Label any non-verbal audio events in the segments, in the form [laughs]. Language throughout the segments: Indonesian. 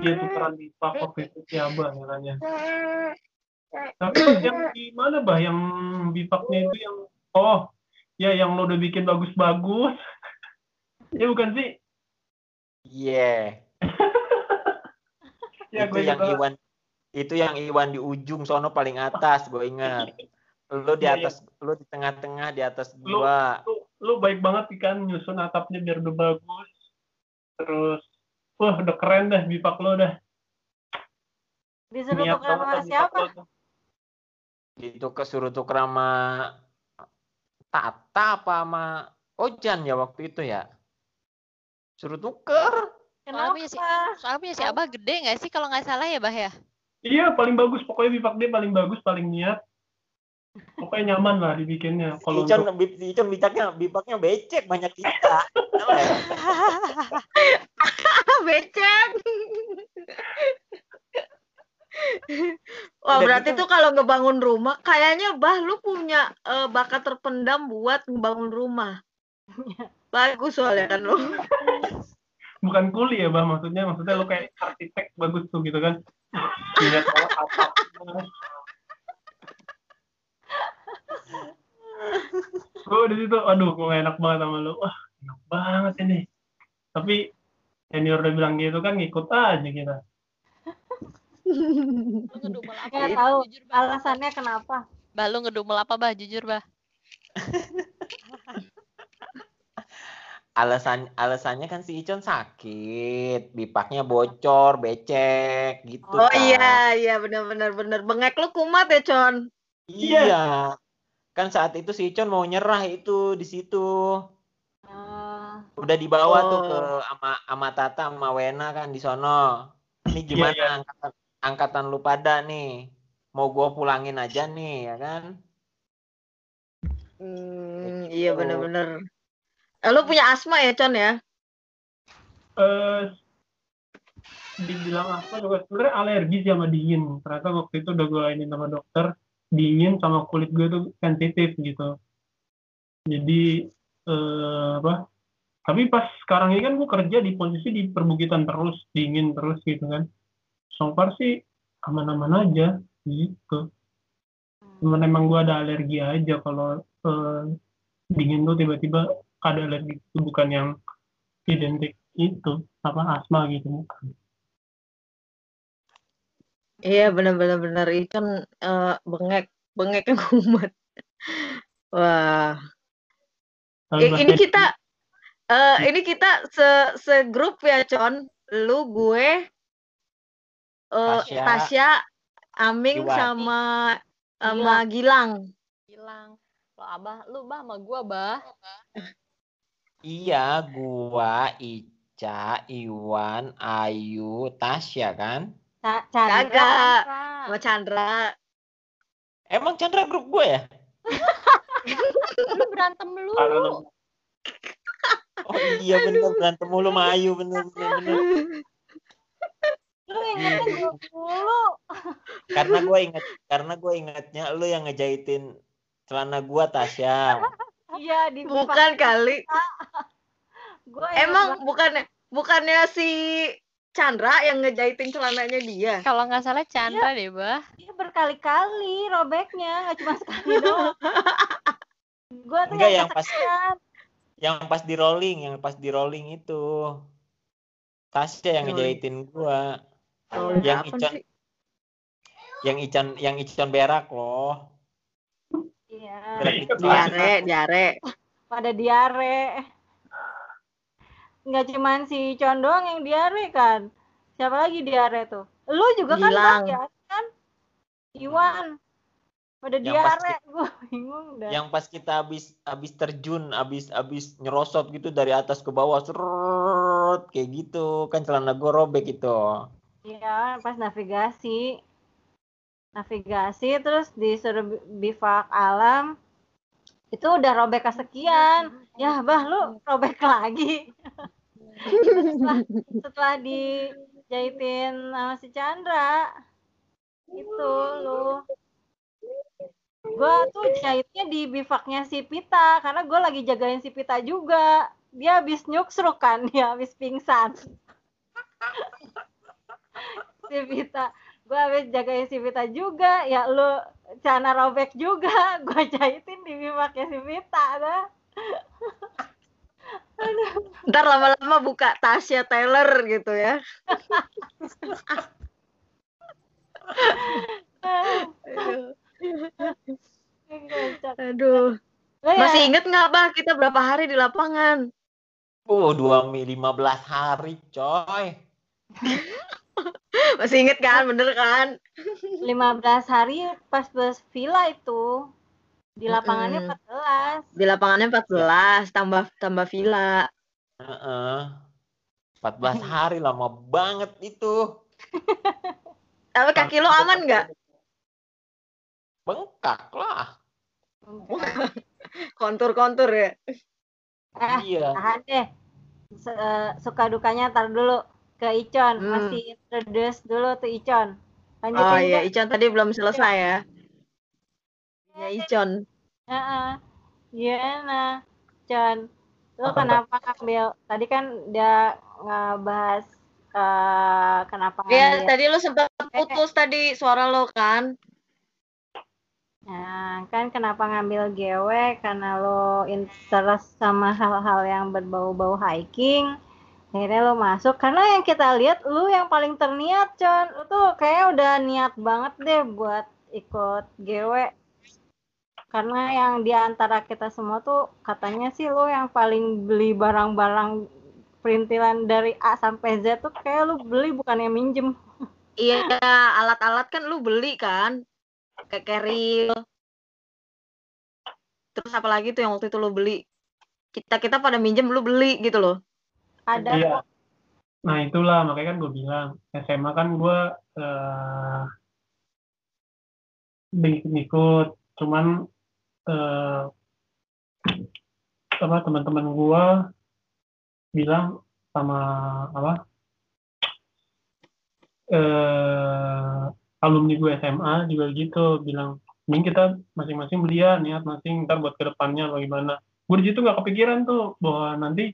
dia tukeran bipak waktu itu si Abah katanya tapi [coughs] yang di mana bah? Yang bipaknya itu yang oh ya yang lo udah bikin bagus-bagus. [laughs] Ya bukan sih? Iya. [laughs] ya itu gue yang juga Iwan itu yang Iwan di ujung sono paling atas gue ingat. Lu di Iya, atas lu di tengah-tengah di atas Lu- gua. lu, lu baik banget sih kan nyusun atapnya biar udah bagus. Terus wah udah keren dah bipak lo dah Disuruh niat banget sama siapa? Itu kesuruh tuker sama Tata apa sama Ojan ya waktu itu ya. Suruh tuker. Soalnya punya si, Kenapa? soalnya punya si Abah gede nggak sih kalau nggak salah ya Bah ya? iya paling bagus pokoknya bipak dia paling bagus paling niat pokoknya nyaman lah dibikinnya kalau Icon, untuk Icon bipaknya, bipaknya becek banyak kita. [laughs] Becek. Wah Udah berarti gitu- tuh kalau ngebangun rumah, kayaknya bah lu punya eh, bakat terpendam buat ngebangun rumah. Bagus soalnya kan lu. bukan kuli ya bah maksudnya maksudnya lo kayak arsitek bagus tuh gitu kan [laughs] lihat atapnya gue di situ aduh gue enak banget sama lu wah enak banget ini tapi senior udah bilang gitu kan ngikut aja kita ngedumel apa? Bah? tahu Jujur Bah. alasannya kenapa. Bah, lu ngedumel apa Bah? Jujur Bah. Alasan alasannya kan si Icon sakit, bipaknya bocor, becek gitu. Oh kan. iya iya benar-benar benar. Bengek lu kumat ya Con. Iya. Kan saat itu si Icon mau nyerah itu di situ. Ah, Udah dibawa tuh Oh. ke ama ama Tata sama Wena kan di sono. Ini gimana Iya, iya. angkatan angkatan lu pada nih? Mau gua pulangin aja nih, ya kan? hmm, iya Gitu. benar-benar. Eh, lu punya asma ya Con ya? eh dibilang apa juga sebenarnya alergi sama dingin ternyata waktu itu udah gue ini sama dokter dingin sama kulit gue tuh sensitif gitu. Jadi eh, apa? Tapi pas sekarang ini kan gue kerja di posisi di perbukitan terus dingin terus gitu kan. So far sih aman-aman aja gitu. Cuman emang gue ada alergi aja kalau eh, dingin tuh tiba-tiba ada alergi itu bukan yang identik itu apa asma gitu bukan Iya benar-benar benar Icon eh, bengek bengeknya kumat. [laughs] Wah. I- pas ini kita eh ini kita se segrup ya Con. Lu gue eh Tasya, Tasya, Aming Iwan. sama sama Gilang. Hilang. Lo Abah, lu Bah sama gua Bah. Iya, gua, Ica, Iwan, Ayu, Tasya kan? Ca- Kagak. Kagak. Sama Chandra. Emang Chandra grup gue ya? [laughs] Lu berantem lu. Oh iya bener berantem mulu sama Ayu bener bener bener. Lu ingetnya gue. Karena gue inget karena gue ingatnya lu yang ngejahitin celana gua Tasya. Iya di bukan kali. Gue Emang bukannya bukannya si Chandra yang ngejahitin celananya dia. Kalau nggak salah Chandra deh, Bah. dia berkali-kali robeknya, nggak cuma sekali doang. [laughs] Gue tuh Enggak, yang yang pas-. Yang pas di rolling, yang pas di rolling itu. Tasya yang ngejahitin gua. Oh, Yang Icon sih? yang Icon yang Icon berak loh. Iya, Diare, diare. pada diare. Nggak cuman si Con doang yang diare kan. Siapa lagi diare tuh? Lu juga kan Gilang. Bang, ya kan? Iwan. Pada Yang diare, gue [laughs] bingung dah. yang pas kita habis habis terjun habis habis nyerosot gitu dari atas ke bawah serut kayak gitu kan celana gue robek itu Iya, pas navigasi. Navigasi terus disuruh bi- bivak alam. Itu udah robek kesekian. Ya, bah lu robek lagi. Setelah, setelah dijahitin sama si Chandra. Itu lu. Gua tuh jahitnya di bivaknya si Pita karena gue lagi jagain si Pita juga. Dia habis nyuksruk kan, dia habis pingsan. si Vita gue habis jagain si Vita juga ya lu celana robek juga gue jahitin di pakai si Vita dah Ntar lama-lama buka Tasya Taylor gitu ya. Aduh. Lo ya, Masih inget nggak, Bah, kita berapa hari di lapangan? Oh, dua lima belas hari, coy. [laughs] Masih inget kan, bener kan? 15 hari pas bus villa itu di lapangannya Mm-mm. 14 Di lapangannya 14, tambah tambah villa. Heeh. 14 [laughs] hari lama banget itu. [laughs] Tapi kaki lo aman nggak? Bengkak lah. [laughs] Kontur-kontur ya? eh Iya. tahan deh Se- eh, suka dukanya tar dulu ke Icon Hmm. masih introduce dulu tuh Icon lanjutin Oh iya. Icon tadi belum selesai ya. Ya, Icon. Heeh. Gimana, Con? Lu Apa, kenapa ngambil? Tadi kan dia ngebahas eh kenapa Ya, ngambil. tadi lo sempat putus tadi suara lo kan? Nah, kan kenapa ngambil GW? Karena lo interest sama hal-hal yang berbau-bau hiking. Akhirnya lo masuk. Karena yang kita lihat, lu yang paling terniat, Con. Lu tuh kayaknya udah niat banget deh buat ikut GW. Karena yang di antara kita semua tuh katanya sih lo yang paling beli barang-barang perintilan dari A sampai Z tuh kayak lu beli bukannya minjem. Iya, alat-alat kan lu beli kan? Kayak keril. Terus apa lagi tuh yang waktu itu lu beli? Kita-kita pada minjem lu beli gitu loh. Ada Iya. Nah itulah makanya kan gue bilang SMA kan gue eh ikut cuman eh, apa teman-teman gue bilang sama apa eh alumni gue SMA juga gitu bilang mending kita masing-masing beli ya niat masing ntar buat ke depannya bagaimana gue di situ nggak kepikiran tuh bahwa nanti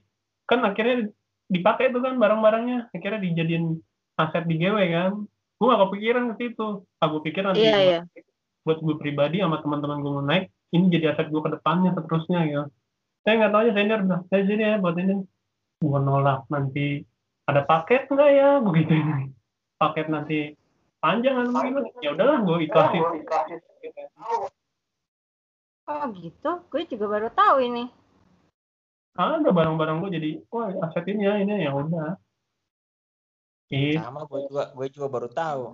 kan akhirnya dipakai tuh kan barang-barangnya akhirnya dijadiin aset di GW kan. Gue gak kepikiran ke situ. Aku pikir nanti Iya, buat, iya. buat gue pribadi sama teman-teman gue mau naik ini jadi aset gue ke depannya seterusnya gitu saya nggak tahu aja senior bilang saya sini ya buat ini gue nolak nanti ada paket nggak ya begitu ini paket nanti panjang atau gimana ya udahlah gue ikhlasin Oh gitu, gue juga baru tahu ini. ada barang-barang gue jadi wah aset ini ya ini ya udah Gitu. Sama gue juga gue juga baru tahu.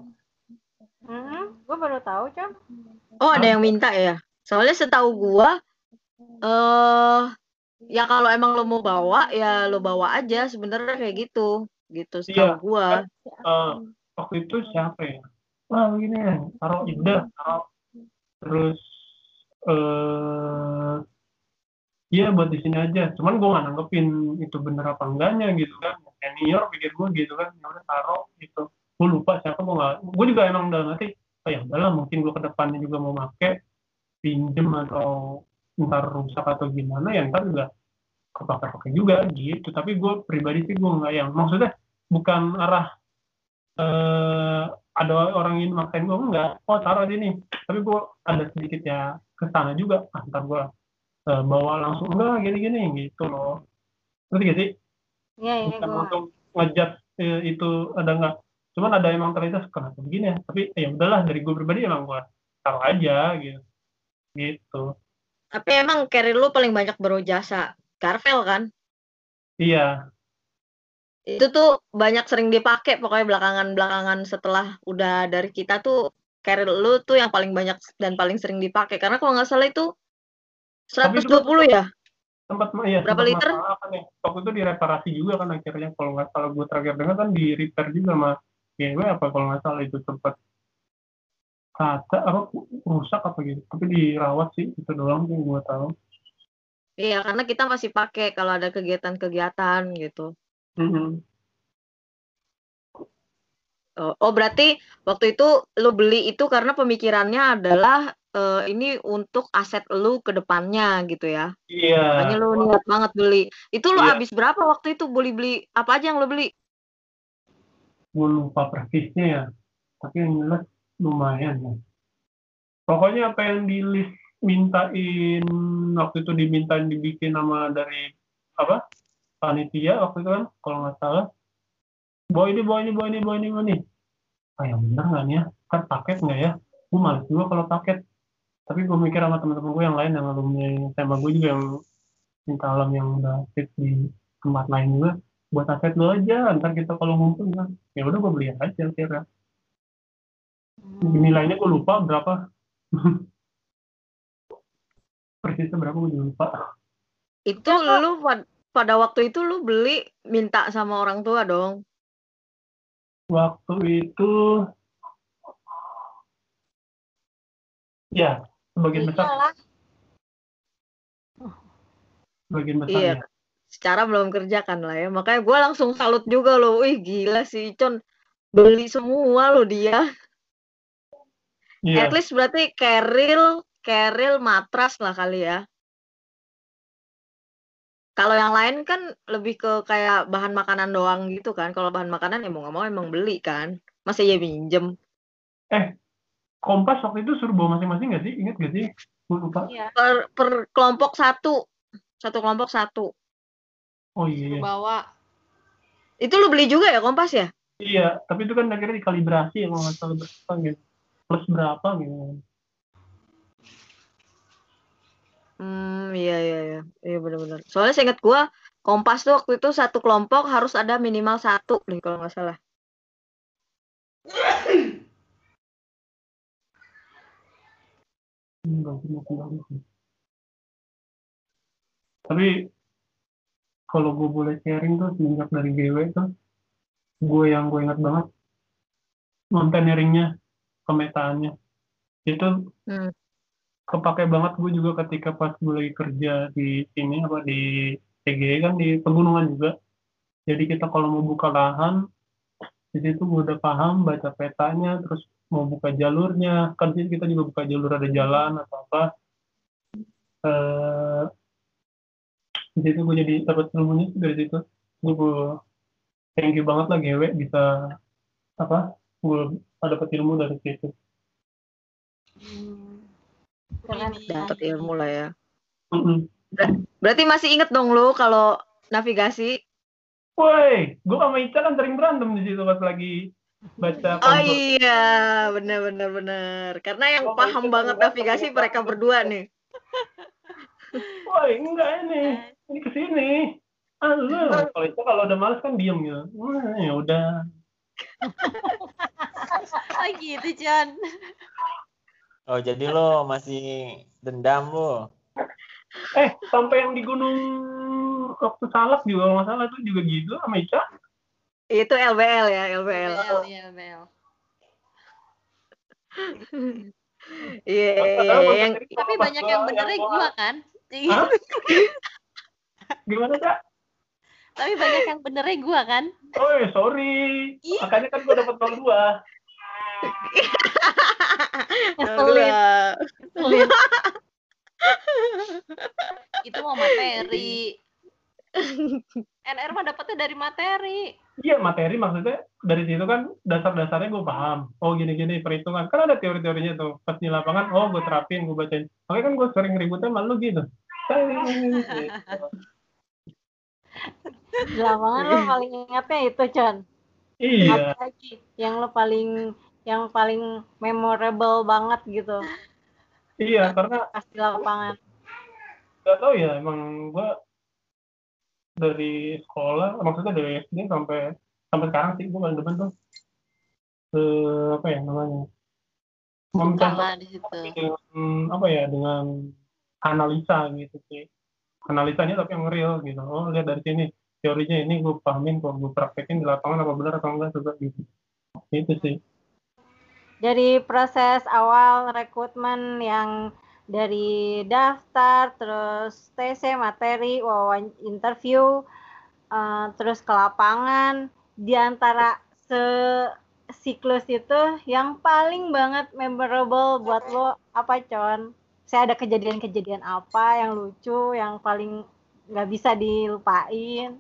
Hmm, gue baru tahu, Con. Oh, ada yang minta ya? Soalnya setahu gua eh ya kalau emang lo mau bawa ya lo bawa aja sebenarnya kayak gitu. Gitu setahu Iya. gua. Eh, waktu itu siapa ya wah begini ya taruh udah taruh terus eh Iya buat di sini aja. Cuman gue nggak nanggepin itu bener apa enggaknya gitu kan. Senior pikir gue gitu kan. Ya udah taruh gitu. Gue lupa siapa gue nggak. Gue juga emang udah ngerti. Oh ya udahlah mungkin gue ke depannya juga mau make pinjem atau ntar rusak atau gimana ya ntar juga kepakai-pakai juga gitu. Tapi gue pribadi sih gue nggak yang maksudnya bukan arah eh ada orang ingin maksain gue enggak. Oh taruh di sini. Tapi gue ada sedikit ya ke sana juga. Ah, ntar gue eh, bawa langsung enggak gini-gini gitu loh. Ngerti gak sih? Iya, iya, Bukan gue. untuk ngejat eh, itu ada enggak. Cuman ada emang terlintas kenapa begini ya. Tapi ya udahlah dari gue pribadi emang gue taruh aja gitu. Gitu. Tapi emang carry lu paling banyak berjasa. Carvel kan? Iya. Itu tuh banyak sering dipakai pokoknya belakangan-belakangan setelah udah dari kita tuh carry lu tuh yang paling banyak dan paling sering dipakai karena kalau nggak salah itu Tapi 120 ya? Sempat ya, Berapa liter? masalah kan ya. Waktu itu direparasi juga kan akhirnya kalau nggak salah gue terakhir dengar kan di repair juga sama GW apa kalau nggak salah itu sempat kaca apa rusak apa gitu. Tapi dirawat sih itu doang yang gue tahu. Iya, karena kita masih pakai kalau ada kegiatan-kegiatan gitu. Mhm. Oh, oh, berarti waktu itu lu beli itu karena pemikirannya adalah eh, ini untuk aset lu ke depannya gitu ya. Iya. Makanya lu niat banget beli. Itu lu Iya. habis berapa waktu itu beli beli apa aja yang lu beli? gue lupa persisnya ya tapi yang jelas lumayan ya. Pokoknya apa yang di list mintain waktu itu dimintain dibikin nama dari apa panitia waktu itu kan kalau nggak salah. Bawa ini bawa ini bawa ini bawa ini bawa ini. Ah yang bener nih ya? Kan paket nggak ya? Gue males juga kalau paket. Tapi gue mikir sama teman-teman gue yang lain yang alumni sama gue juga yang minta alam yang udah fit di tempat lain juga. Buat aset lo aja ntar kita kalau ngumpul kan ya udah gue beli aja kira nilainya gue lupa berapa [laughs] persisnya berapa gue juga lupa Itu lu pad- pada waktu itu lu beli minta sama orang tua dong. waktu itu ya sebagian besar Iyalah. sebagian besar Iya. ya Secara belum kerja kan lah ya. Makanya gue langsung salut juga loh. Wih gila sih Icon. Beli semua loh dia. Iya At least berarti keril, keril matras lah kali ya. Kalau yang lain kan lebih ke kayak bahan makanan doang gitu kan. Kalau bahan makanan ya mau nggak mau emang beli kan. Masa ya minjem. kompas waktu itu suruh bawa masing-masing nggak sih ingat gak sih lupa Iya. Per, per kelompok satu. Satu kelompok satu. oh iya iya. Bawa. Itu lu beli juga ya kompas ya? iya tapi itu kan akhirnya dikalibrasi ya kalau nggak salah berapa gitu plus berapa gitu Hmm, iya iya iya. Iya benar-benar. Soalnya seingat gua Kompas tuh waktu itu satu kelompok harus ada minimal satu nih kalau nggak salah. Hmm. Tapi kalau gue boleh sharing tuh semenjak dari GW tuh, gue yang gue ingat banget mountaineeringnya, pemetaannya. Itu Hmm. kepake banget gue juga ketika pas gue lagi kerja di sini apa di TG kan di pegunungan juga. Jadi kita kalau mau buka lahan, di situ gue udah paham baca petanya, terus mau buka jalurnya, kan di kita juga buka jalur ada jalan atau apa. Eh, di situ gue jadi dapat ilmunya dari situ. Gue, gue thank you banget lah GW bisa apa? Gue dapat ilmu dari situ. Hmm. Dapat ilmu lah ya. Mm-mm. Berarti masih inget dong lu kalau navigasi? Woi, gue sama Ica kan sering berantem di situ pas lagi baca Oh kompos. iya, benar benar benar. Karena yang Oh, paham banget navigasi mereka berdua nih. Woi, enggak ini, ini ke sini. Ah, lu. Kalau itu kalau udah males kan diem gitu. Wah, ya udah. [laughs] Oh gitu, John. Oh, jadi lo masih dendam lo. Eh, sampai yang di gunung waktu salak juga kalau nggak salah itu juga gitu sama Ica. Itu LBL ya, LBL. Ya, Bel. Iya, iya, pas yang Tapi banyak gua- yang benernya gua- gua kan. [laughs] Gimana, Cak? Tapi banyak yang benernya gua kan. Oh, sorry. Ih. Makanya kan gue dapat nomor dua. Ngeselin. Ngeselin. [laughs] Itu mau materi. [laughs] NR mah dapetnya dari materi. Iya, materi maksudnya dari situ kan dasar-dasarnya gue paham. Oh, gini-gini perhitungan. Kan ada teori-teorinya tuh. Pas di lapangan, oh gue terapin, gue bacain. Makanya kan gue sering ributnya sama lu gitu. Gitu. Di lapangan lo paling ingatnya itu, Con. Iya. Apa lagi yang lo paling yang paling memorable banget gitu. Iya, karena pas di lapangan. gak tau ya, emang gue dari sekolah, maksudnya dari SD sampai sampai sekarang sih gue paling depan tuh eh, apa ya namanya Sama di situ. dengan apa ya dengan analisa gitu sih. Analisanya tapi yang real gitu. Oh lihat dari sini teorinya ini gue pahamin kok gue praktekin di lapangan apa benar atau enggak juga gitu. Itu sih Dari proses awal rekrutmen yang dari daftar, terus TC, materi, wawan interview, eh, terus ke lapangan, di antara se siklus itu yang paling banget memorable buat lo apa Con? Saya ada kejadian-kejadian apa yang lucu, yang paling nggak bisa dilupain?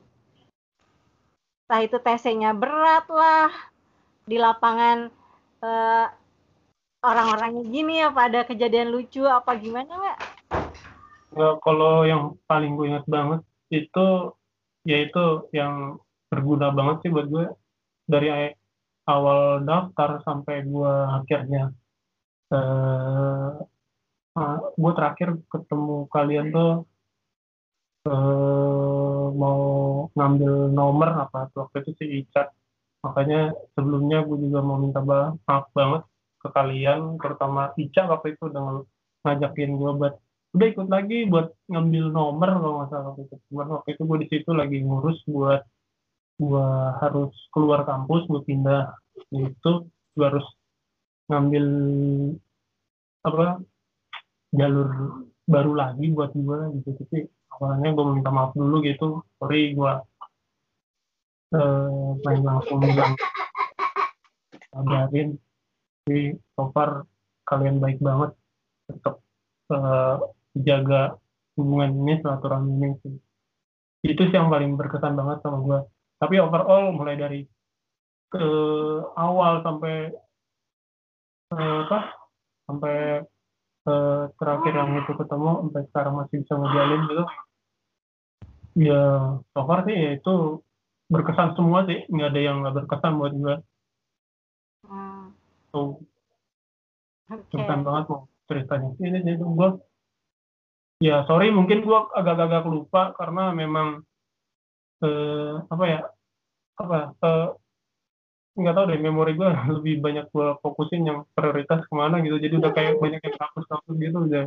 Entah itu TC-nya berat lah, di lapangan eh, orang-orangnya gini apa ada kejadian lucu apa gimana nggak? Nggak, kalau yang paling gue ingat banget itu yaitu yang berguna banget sih buat gue dari awal daftar sampai gue akhirnya eh eh, gue terakhir ketemu kalian tuh eh mau ngambil nomor apa waktu itu si Ica makanya sebelumnya gue juga mau minta maaf banget ke kalian terutama Ica waktu itu udah ngajakin gue buat udah ikut lagi buat ngambil nomor kalau nggak salah waktu itu. Cuman waktu itu gue di situ lagi ngurus buat gue harus keluar kampus gue pindah itu gue harus ngambil apa jalur baru lagi buat gue gitu. Tapi awalnya gue minta maaf dulu gitu. Sorry gue eh, main langsung bilang kabarin. Tapi so kalian baik banget tetap eh, jaga hubungan ini silaturahmi ini sih. itu sih yang paling berkesan banget sama gue tapi overall mulai dari ke awal sampai eh, apa? Sampai eh, terakhir yang itu ketemu sampai sekarang masih bisa ngejalin gitu. Ya so sih ya itu berkesan semua sih. Nggak ada yang nggak berkesan buat gue Hmm, tuh. Oke. berkesan banget mau ceritanya. Ini sih gue ya sorry mungkin gue agak-agak lupa karena memang eh, apa ya apa eh, nggak tahu deh memori gue [laughs] lebih banyak gue fokusin yang prioritas ke mana gitu. Jadi udah kayak banyak yang hapus-hapus gitu udah.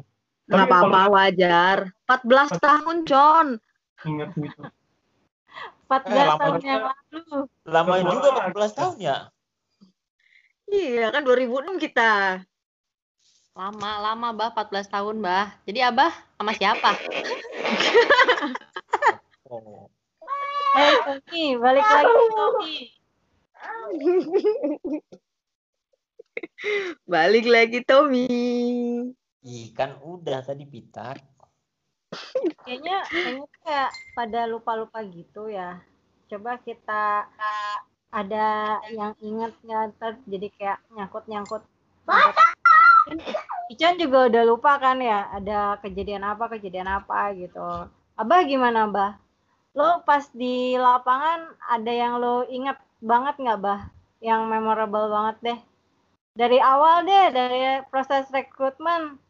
Nggak apa-apa wajar. 14 tahun, Con. ingat gitu 14 Eh, lama tahun juga. yang lalu. Lama juga 14 tahun ya. Iya kan 2006 kita. Lama, lama bah 14 tahun bah. Jadi abah sama siapa? Oh. Hei Tommy, balik lagi Tommy. Balik lagi Tommy. Ih, kan udah tadi pitak. Kayaknya kayaknya kayak pada lupa-lupa gitu ya. Coba kita ada yang ingat nggak ntar jadi kayak nyangkut-nyangkut. Ican juga udah lupa kan ya, ada kejadian apa, kejadian apa gitu. Abah gimana, Abah? Lo pas di lapangan ada yang lo ingat banget nggak, Bah? Yang memorable banget deh. Dari awal deh, dari proses rekrutmen.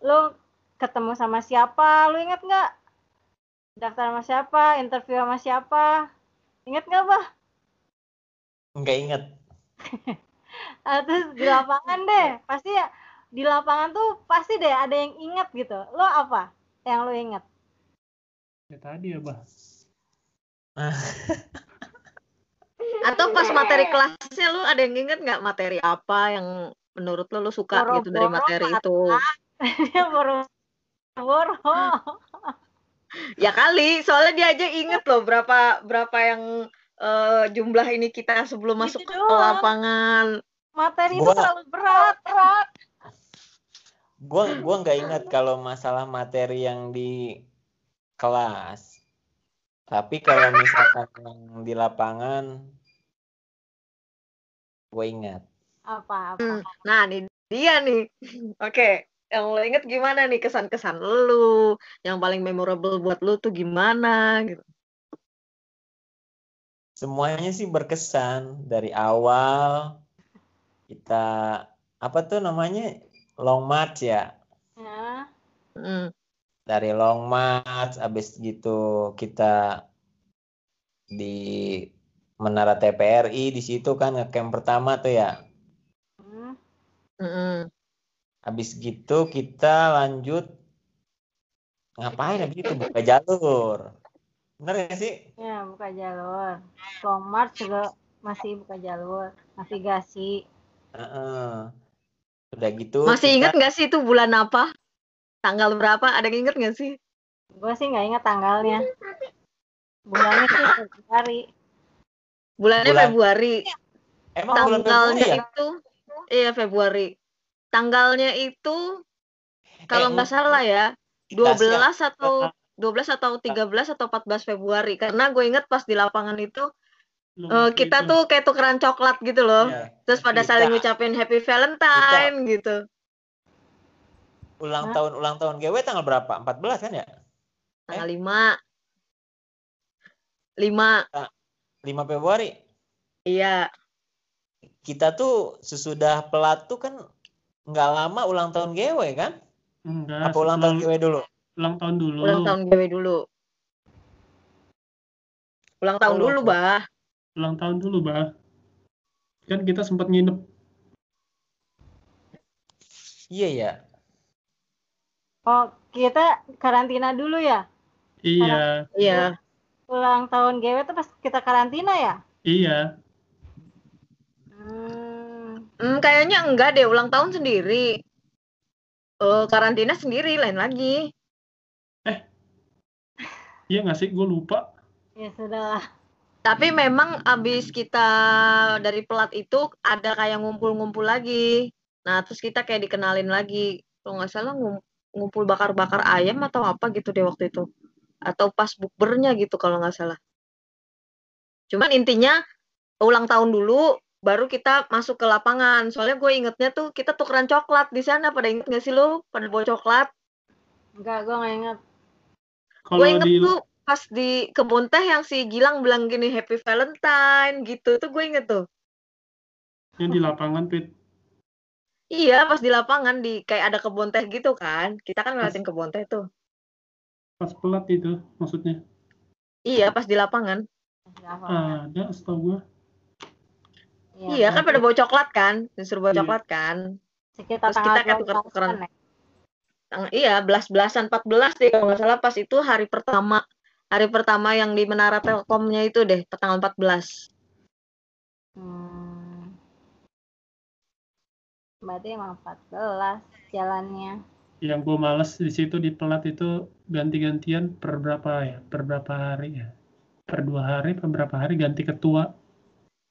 Lo ketemu sama siapa? Lo inget nggak? Daftar sama siapa? Interview sama siapa? Ingat nggak, Bah? Enggak inget. [laughs] Ah, terus di lapangan deh, pasti ya di lapangan tuh pasti deh ada yang ingat gitu. Lo apa yang lo ingat? ya tadi ya bah [laughs] Atau pas materi kelasnya lu ada yang inget nggak materi apa yang menurut lu lu suka gitu dari materi itu? Dia [laughs] boro-boro. Ya kali, soalnya dia aja inget loh berapa berapa yang eh, jumlah ini kita sebelum masuk Gitu ke lapangan. Materi itu terlalu berat, berat. Gua gua nggak inget kalau masalah materi yang di kelas. Tapi kalau misalkan yang di lapangan, gue ingat. Apa apa? Hmm, Nah, nih dia nih. Oke, yang lo inget gimana nih kesan-kesan lu? Yang paling memorable buat lu tuh gimana gitu. Semuanya sih berkesan dari awal kita apa tuh namanya long march ya. Ya. Dari long march, abis gitu kita di Menara TPRI di situ kan ngecamp pertama tuh ya. Hmm. Habis gitu kita lanjut ngapain habis itu buka jalur. Bener gak sih? Ya, buka jalur. Long march juga masih buka jalur. Navigasi. Heeh. Udah gitu Masih kita- inget nggak sih itu bulan apa? Tanggal berapa? Ada yang inget nggak sih? Gue sih nggak ingat tanggalnya. Bulannya sih Februari. Bulannya Bulan- Februari. Emang bulan Tanggalnya Februari ya? itu iya Februari. Tanggalnya itu kalau Eh, nggak salah ya kita 12 siap. atau 12 atau 13 atau 14 Februari karena gue inget pas di lapangan itu Eh, waktu kita tuh kayak tukeran coklat gitu loh. Iya. Terus pada Kita- saling ngucapin Happy Valentine gitu. Ulang Hah? tahun ulang tahun GW tanggal berapa? 14 kan ya? Tanggal 5. 5. 5 Februari. Iya. Kita tuh sesudah pelat tuh kan nggak lama ulang tahun GW kan? Enggak, Apa ulang tahun GW dulu? ulang tahun dulu. Ulang tahun gue dulu. Ulang tahun Oh, dulu, Bah. Ulang tahun dulu, Bah. Kan kita sempat nginep. Iya ya. Oh, kita karantina dulu ya? Iya, Iya. Ulang tahun GW tuh pas kita karantina ya? iya. Hmm, kayaknya enggak deh, ulang tahun sendiri. Eh, karantina sendiri, lain lagi. Iya nggak sih? Gue lupa. ya sudah. Tapi memang abis kita dari pelat itu ada kayak ngumpul-ngumpul lagi. Nah, terus kita kayak dikenalin lagi. Kalau nggak salah ngum- ngumpul bakar-bakar ayam atau apa gitu deh waktu itu. Atau pas bukbernya gitu kalau nggak salah. Cuman intinya ulang tahun dulu baru kita masuk ke lapangan. Soalnya gue ingetnya tuh kita tukeran coklat di sana. Pada inget nggak sih lu? Pada bawa coklat. Enggak, gue nggak inget. Kalau Gue inget di tuh pas di kebun teh yang si Gilang bilang gini Happy Valentine gitu. Tuh gue inget tuh. yang di lapangan, Pit. Iya, pas di lapangan di kayak ada kebun teh gitu kan. Kita kan ngeliatin kebun teh tuh. Pas pelat itu maksudnya. Iya, pas di lapangan. Ah, ada setahu gue. Iya, kan pada bawa coklat kan. Disuruh bawa Iya. coklat kan. Sekitar Terus tanggal kita kayak 12 tuker-tukeran. ya? Iya, belas-belasan 14 deh kalau nggak salah pas itu hari pertama. Hari pertama yang di Menara Telkomnya itu deh, tanggal 14. Hmm. Berarti emang 14 jalannya. Yang gue males di situ di pelat itu ganti-gantian per berapa ya? Per berapa hari ya? Per dua hari, per berapa hari ganti ketua.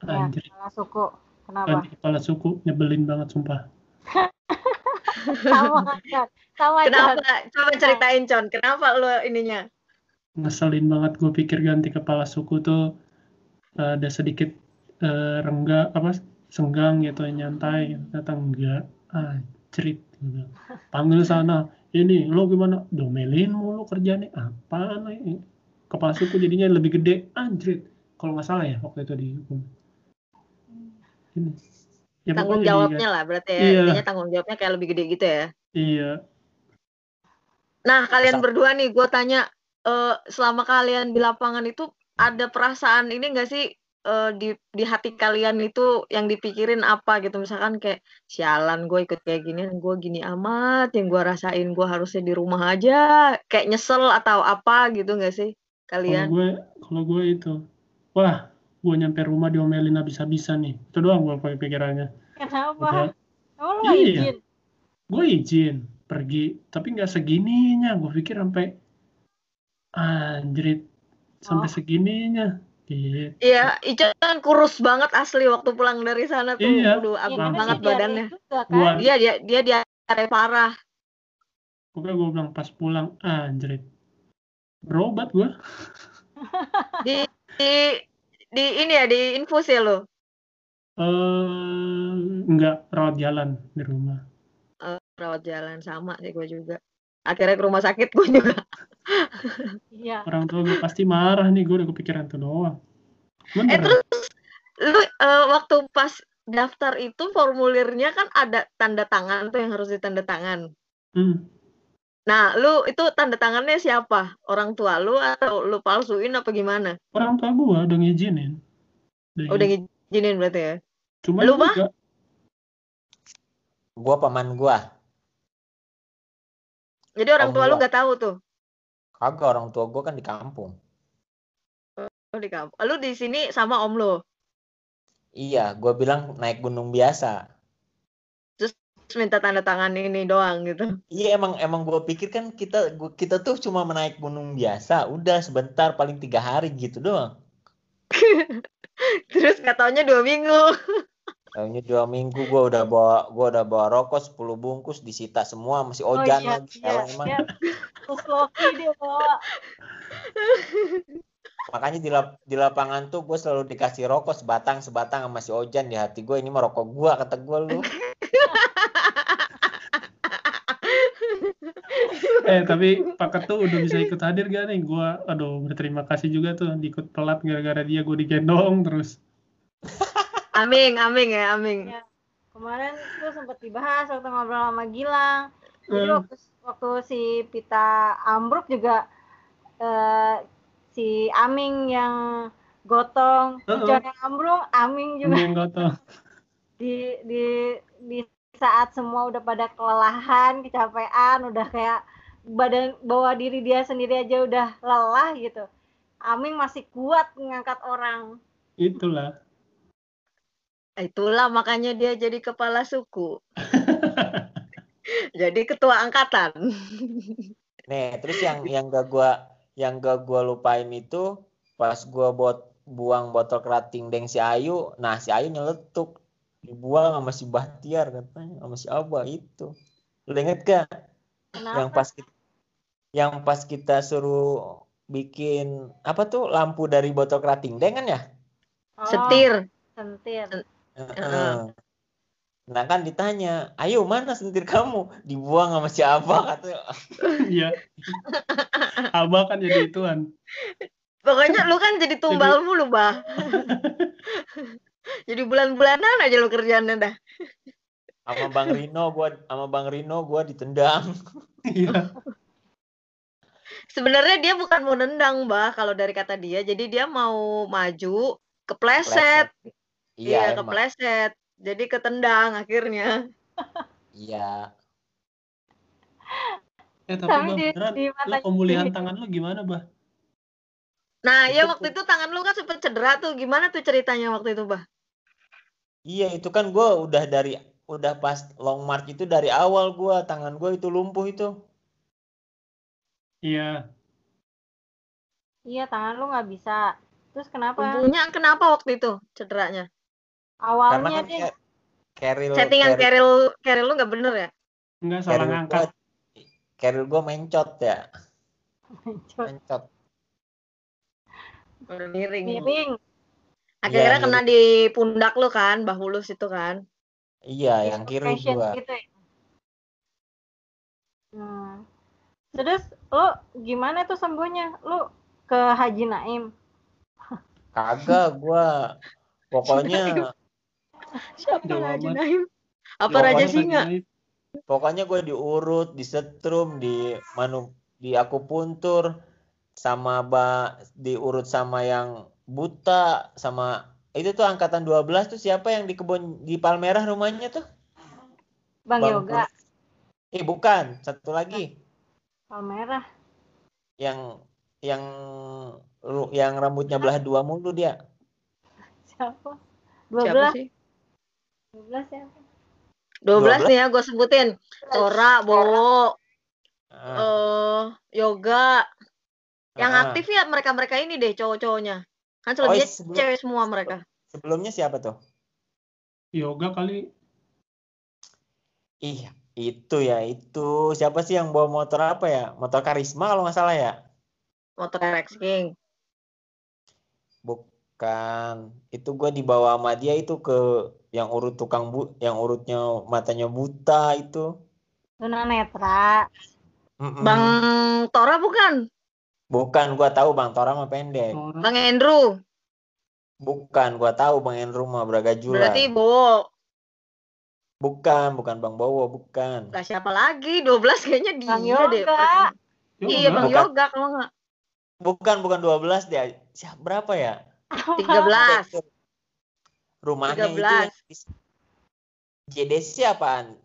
Ya, Anjir, kepala suku. Kenapa? ganti kepala suku. Nyebelin banget, sumpah. [laughs] Sama kan? Sama Kenapa? Coba ceritain, Con. Kenapa lo ininya? Ngeselin banget gue pikir ganti kepala suku tuh eh, ada sedikit eh, rengga, apa, senggang gitu, nyantai. gitu. Ternyata enggak. Anjrit. Gua bilang. Panggil sana. Ini, lo gimana? Domelin mulu kerjanya. Apaan? ini? Kepala suku jadinya lebih gede. Anjrit. Kalau nggak salah ya waktu itu dihukum. Ini. Ya, Tanggung jawabnya lah berarti ya. Iya. Intinya tanggung jawabnya kayak lebih gede gitu ya. Iya. Nah, kalian Masa- berdua nih, gue tanya, eh, selama kalian di lapangan itu ada perasaan ini enggak sih eh, di di hati kalian itu yang dipikirin apa gitu? Misalkan kayak sialan gue ikut kayak gini, gue gini amat, yang gue rasain gue harusnya di rumah aja, kayak nyesel atau apa gitu enggak sih Kalau kalian? gue, kalau gue itu, wah, gue nyampe rumah diomelin habis-habisan nih. Itu doang gue pakai pikirannya. Kenapa? Lu nggak Iya. izin? gue izin pergi, tapi nggak segininya. Gue pikir sampai anjrit, sampai Oh. segininya. Gitu. Iya, Ica kan kurus banget asli waktu pulang dari sana tuh, Iya. Aduh, Ya, abis karena banget dia badannya. juga kan? Iya, dia dia diare parah. Pokoknya gue bilang pas pulang, anjrit. Berobat gue. Di di di ini ya, di infus ya lo. Eh, nggak rawat jalan di rumah. Eh, rawat jalan sama sih gue juga. Akhirnya ke rumah sakit gue juga. [laughs] Iya. Orang tua gue pasti marah nih, gue udah kepikiran tuh doang. Eh Bener. terus lu eh, waktu pas daftar itu formulirnya kan ada tanda tangan tuh yang harus ditanda tangan. Hmm. Nah, lu itu tanda tangannya siapa? Orang tua lu atau lu palsuin apa gimana? Orang tua gue udah ngizinin. Udah ngizinin berarti ya. Cuma Lu, juga Gua paman gua. Jadi orang Om tua lu gua. nggak tahu tuh. Kagak orang tua gua kan di kampung. Lu di kampung. Lu di sini sama om lu. Iya, gua bilang naik gunung biasa. Minta tanda tangan ini doang gitu. Iya emang emang gua pikir kan kita gua, kita tuh cuma menaik gunung biasa, udah sebentar paling tiga hari gitu doang. [laughs] Terus nggak taunya dua minggu. [laughs] Tahunya dua minggu gua udah bawa gua udah bawa rokok 10 bungkus disita semua masih Oh ojan iya, lagi. iya, Emang iya. Dia bawa. [laughs] Makanya di, lap- di lapangan tuh gue selalu dikasih rokok sebatang sebatang sama si Ojan di hati gue ini mah rokok gue kata gue lu. [laughs] eh tapi Pak Ketu udah bisa ikut hadir gak nih? Gua aduh berterima kasih juga tuh ikut pelat gara-gara dia gue digendong terus. [laughs] Aming, aming ya, aming. Ya. Kemarin tuh sempat dibahas waktu ngobrol sama Gilang. Jadi Hmm. waktu waktu si Pita ambruk juga eh, si Aming yang gotong, Heeh. John yang ambruk, Aming juga yang gotong. [laughs] di di di saat semua udah pada kelelahan, kecapean, udah kayak badan bawa diri dia sendiri aja udah lelah gitu. Aming masih kuat ngangkat orang. Itulah. Itulah makanya dia jadi kepala suku. [laughs] jadi ketua angkatan. Nih, terus yang yang gak gua yang gak gua lupain itu pas gua bot buang botol kerating deng si Ayu, nah si Ayu nyeletuk dibuang sama si Bahtiar katanya sama si Abah itu. Lu inget gak yang Kenapa? pas kita, yang pas kita suruh bikin apa tuh lampu dari botol kerating deng kan ya? Oh, Setir. sentir. Heeh. Nah kan ditanya, ayo mana sentir kamu? Dibuang sama si Abah katanya. [laughs] Iya. Abah kan jadi ituan. Pokoknya lu kan jadi tumbal mulu, Bah. [laughs] jadi bulan-bulanan aja lu kerjaannya dah. Sama Bang Rino gua sama Bang Rino gua ditendang. Iya. Sebenarnya dia bukan mau nendang, Bah, kalau dari kata dia. Jadi dia mau maju, kepleset. Iya, Iya, emang. kepleset. Jadi ketendang akhirnya. Iya. Eh tapi, Tapi Bah, di, beneran, di lu mata pemulihan tangan lu gimana, Bah? Nah, ya Itu waktu itu tangan lu kan sempet cedera tuh. Gimana tuh ceritanya waktu itu, Bah? Iya, itu kan gua udah dari udah pas long march itu dari awal gua tangan gua itu lumpuh itu. Iya. Iya, tangan lu nggak bisa. Terus kenapa? Lumpuhnya kenapa waktu itu cederanya? Karena Awalnya kan deh. Ke- Keril Settingan Keril, Keril lu nggak bener ya? Enggak salah Keril ngangkat. gua Keril gua mencot ya. Mencot. Miring. miring. Akhirnya Iya, kena di pundak lu kan, bahulus itu kan. Iya, yang kiri gua. gitu ya. Hmm. Terus lu gimana tuh sembuhnya? Lu ke Haji Naim. Kagak gua pokoknya Siapa Jauh Raja amat. Naim? Apa Jauh Raja Singa? pokoknya gue diurut, disetrum, di manu di akupuntur sama ba diurut sama yang buta sama itu tuh angkatan 12 tuh siapa yang di kebun di Palmerah rumahnya tuh? Bang, Yoga, Eh bukan, satu lagi Palmerah. yang yang yang rambutnya belah dua mulu dia. Siapa? Siapa 12. sih? 12 siapa? 12 12? nih ya, gue sebutin. Tora, Bowo, Ah, eh Yoga. Yang ah. aktif ya mereka-mereka ini deh cowok-cowoknya. Kan Oh, selebihnya sebelum- cewek semua mereka. Sebelumnya siapa tuh? Yoga kali. Ih, itu ya, itu. Siapa sih yang bawa motor apa ya? Motor Karisma kalau nggak salah ya? Motor Rex King. Bukan. Itu gua dibawa sama dia itu ke yang urut tukang bu, yang urutnya matanya buta itu. Tuna Netra. Mm-mm. Bang Tora bukan? Bukan, gua tahu Bang Tora mah pendek. Bang Andrew. Bukan, gua tahu Bang Enru mah Bragajulan. Berarti Bowo. Bukan, bukan Bang Bowo, bukan. Lah siapa lagi? 12 kayaknya dia Bang deh. Yoga. Iya, Bang Bukan. Yoga kalau nggak. Bukan, bukan 12 dia. Siapa berapa ya? 13. Rumahnya itu 13. yang di- JDC apaan?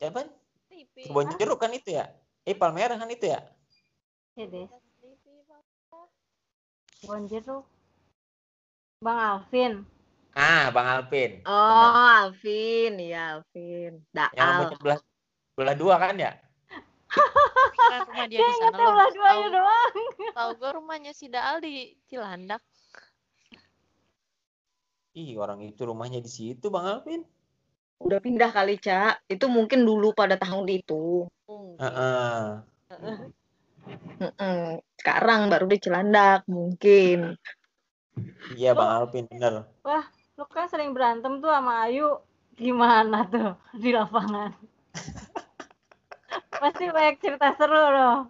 Apa? Kebon jeruk kan itu ya? Eh Palmerah kan itu ya? Des. Bonjeruk. Bang Alvin. Ah, Bang Alvin. Oh, Alvin, iya Alvin. Yang Daal. rambutnya belah, belah dua kan ya? [laughs] Rumah dia Dia di sana loh. belah duanya doang. Tahu gue rumahnya si Daal di Cilandak. Ih, orang itu rumahnya di situ Bang Alvin. Udah pindah kali, Cak. Itu mungkin dulu pada tahun itu. Heeh. Mm-mm. Sekarang baru di Cilandak mungkin. Iya Bang Alvin bener. Lu kan sering berantem tuh sama Ayu. Gimana tuh di lapangan? [laughs] Pasti banyak cerita seru loh.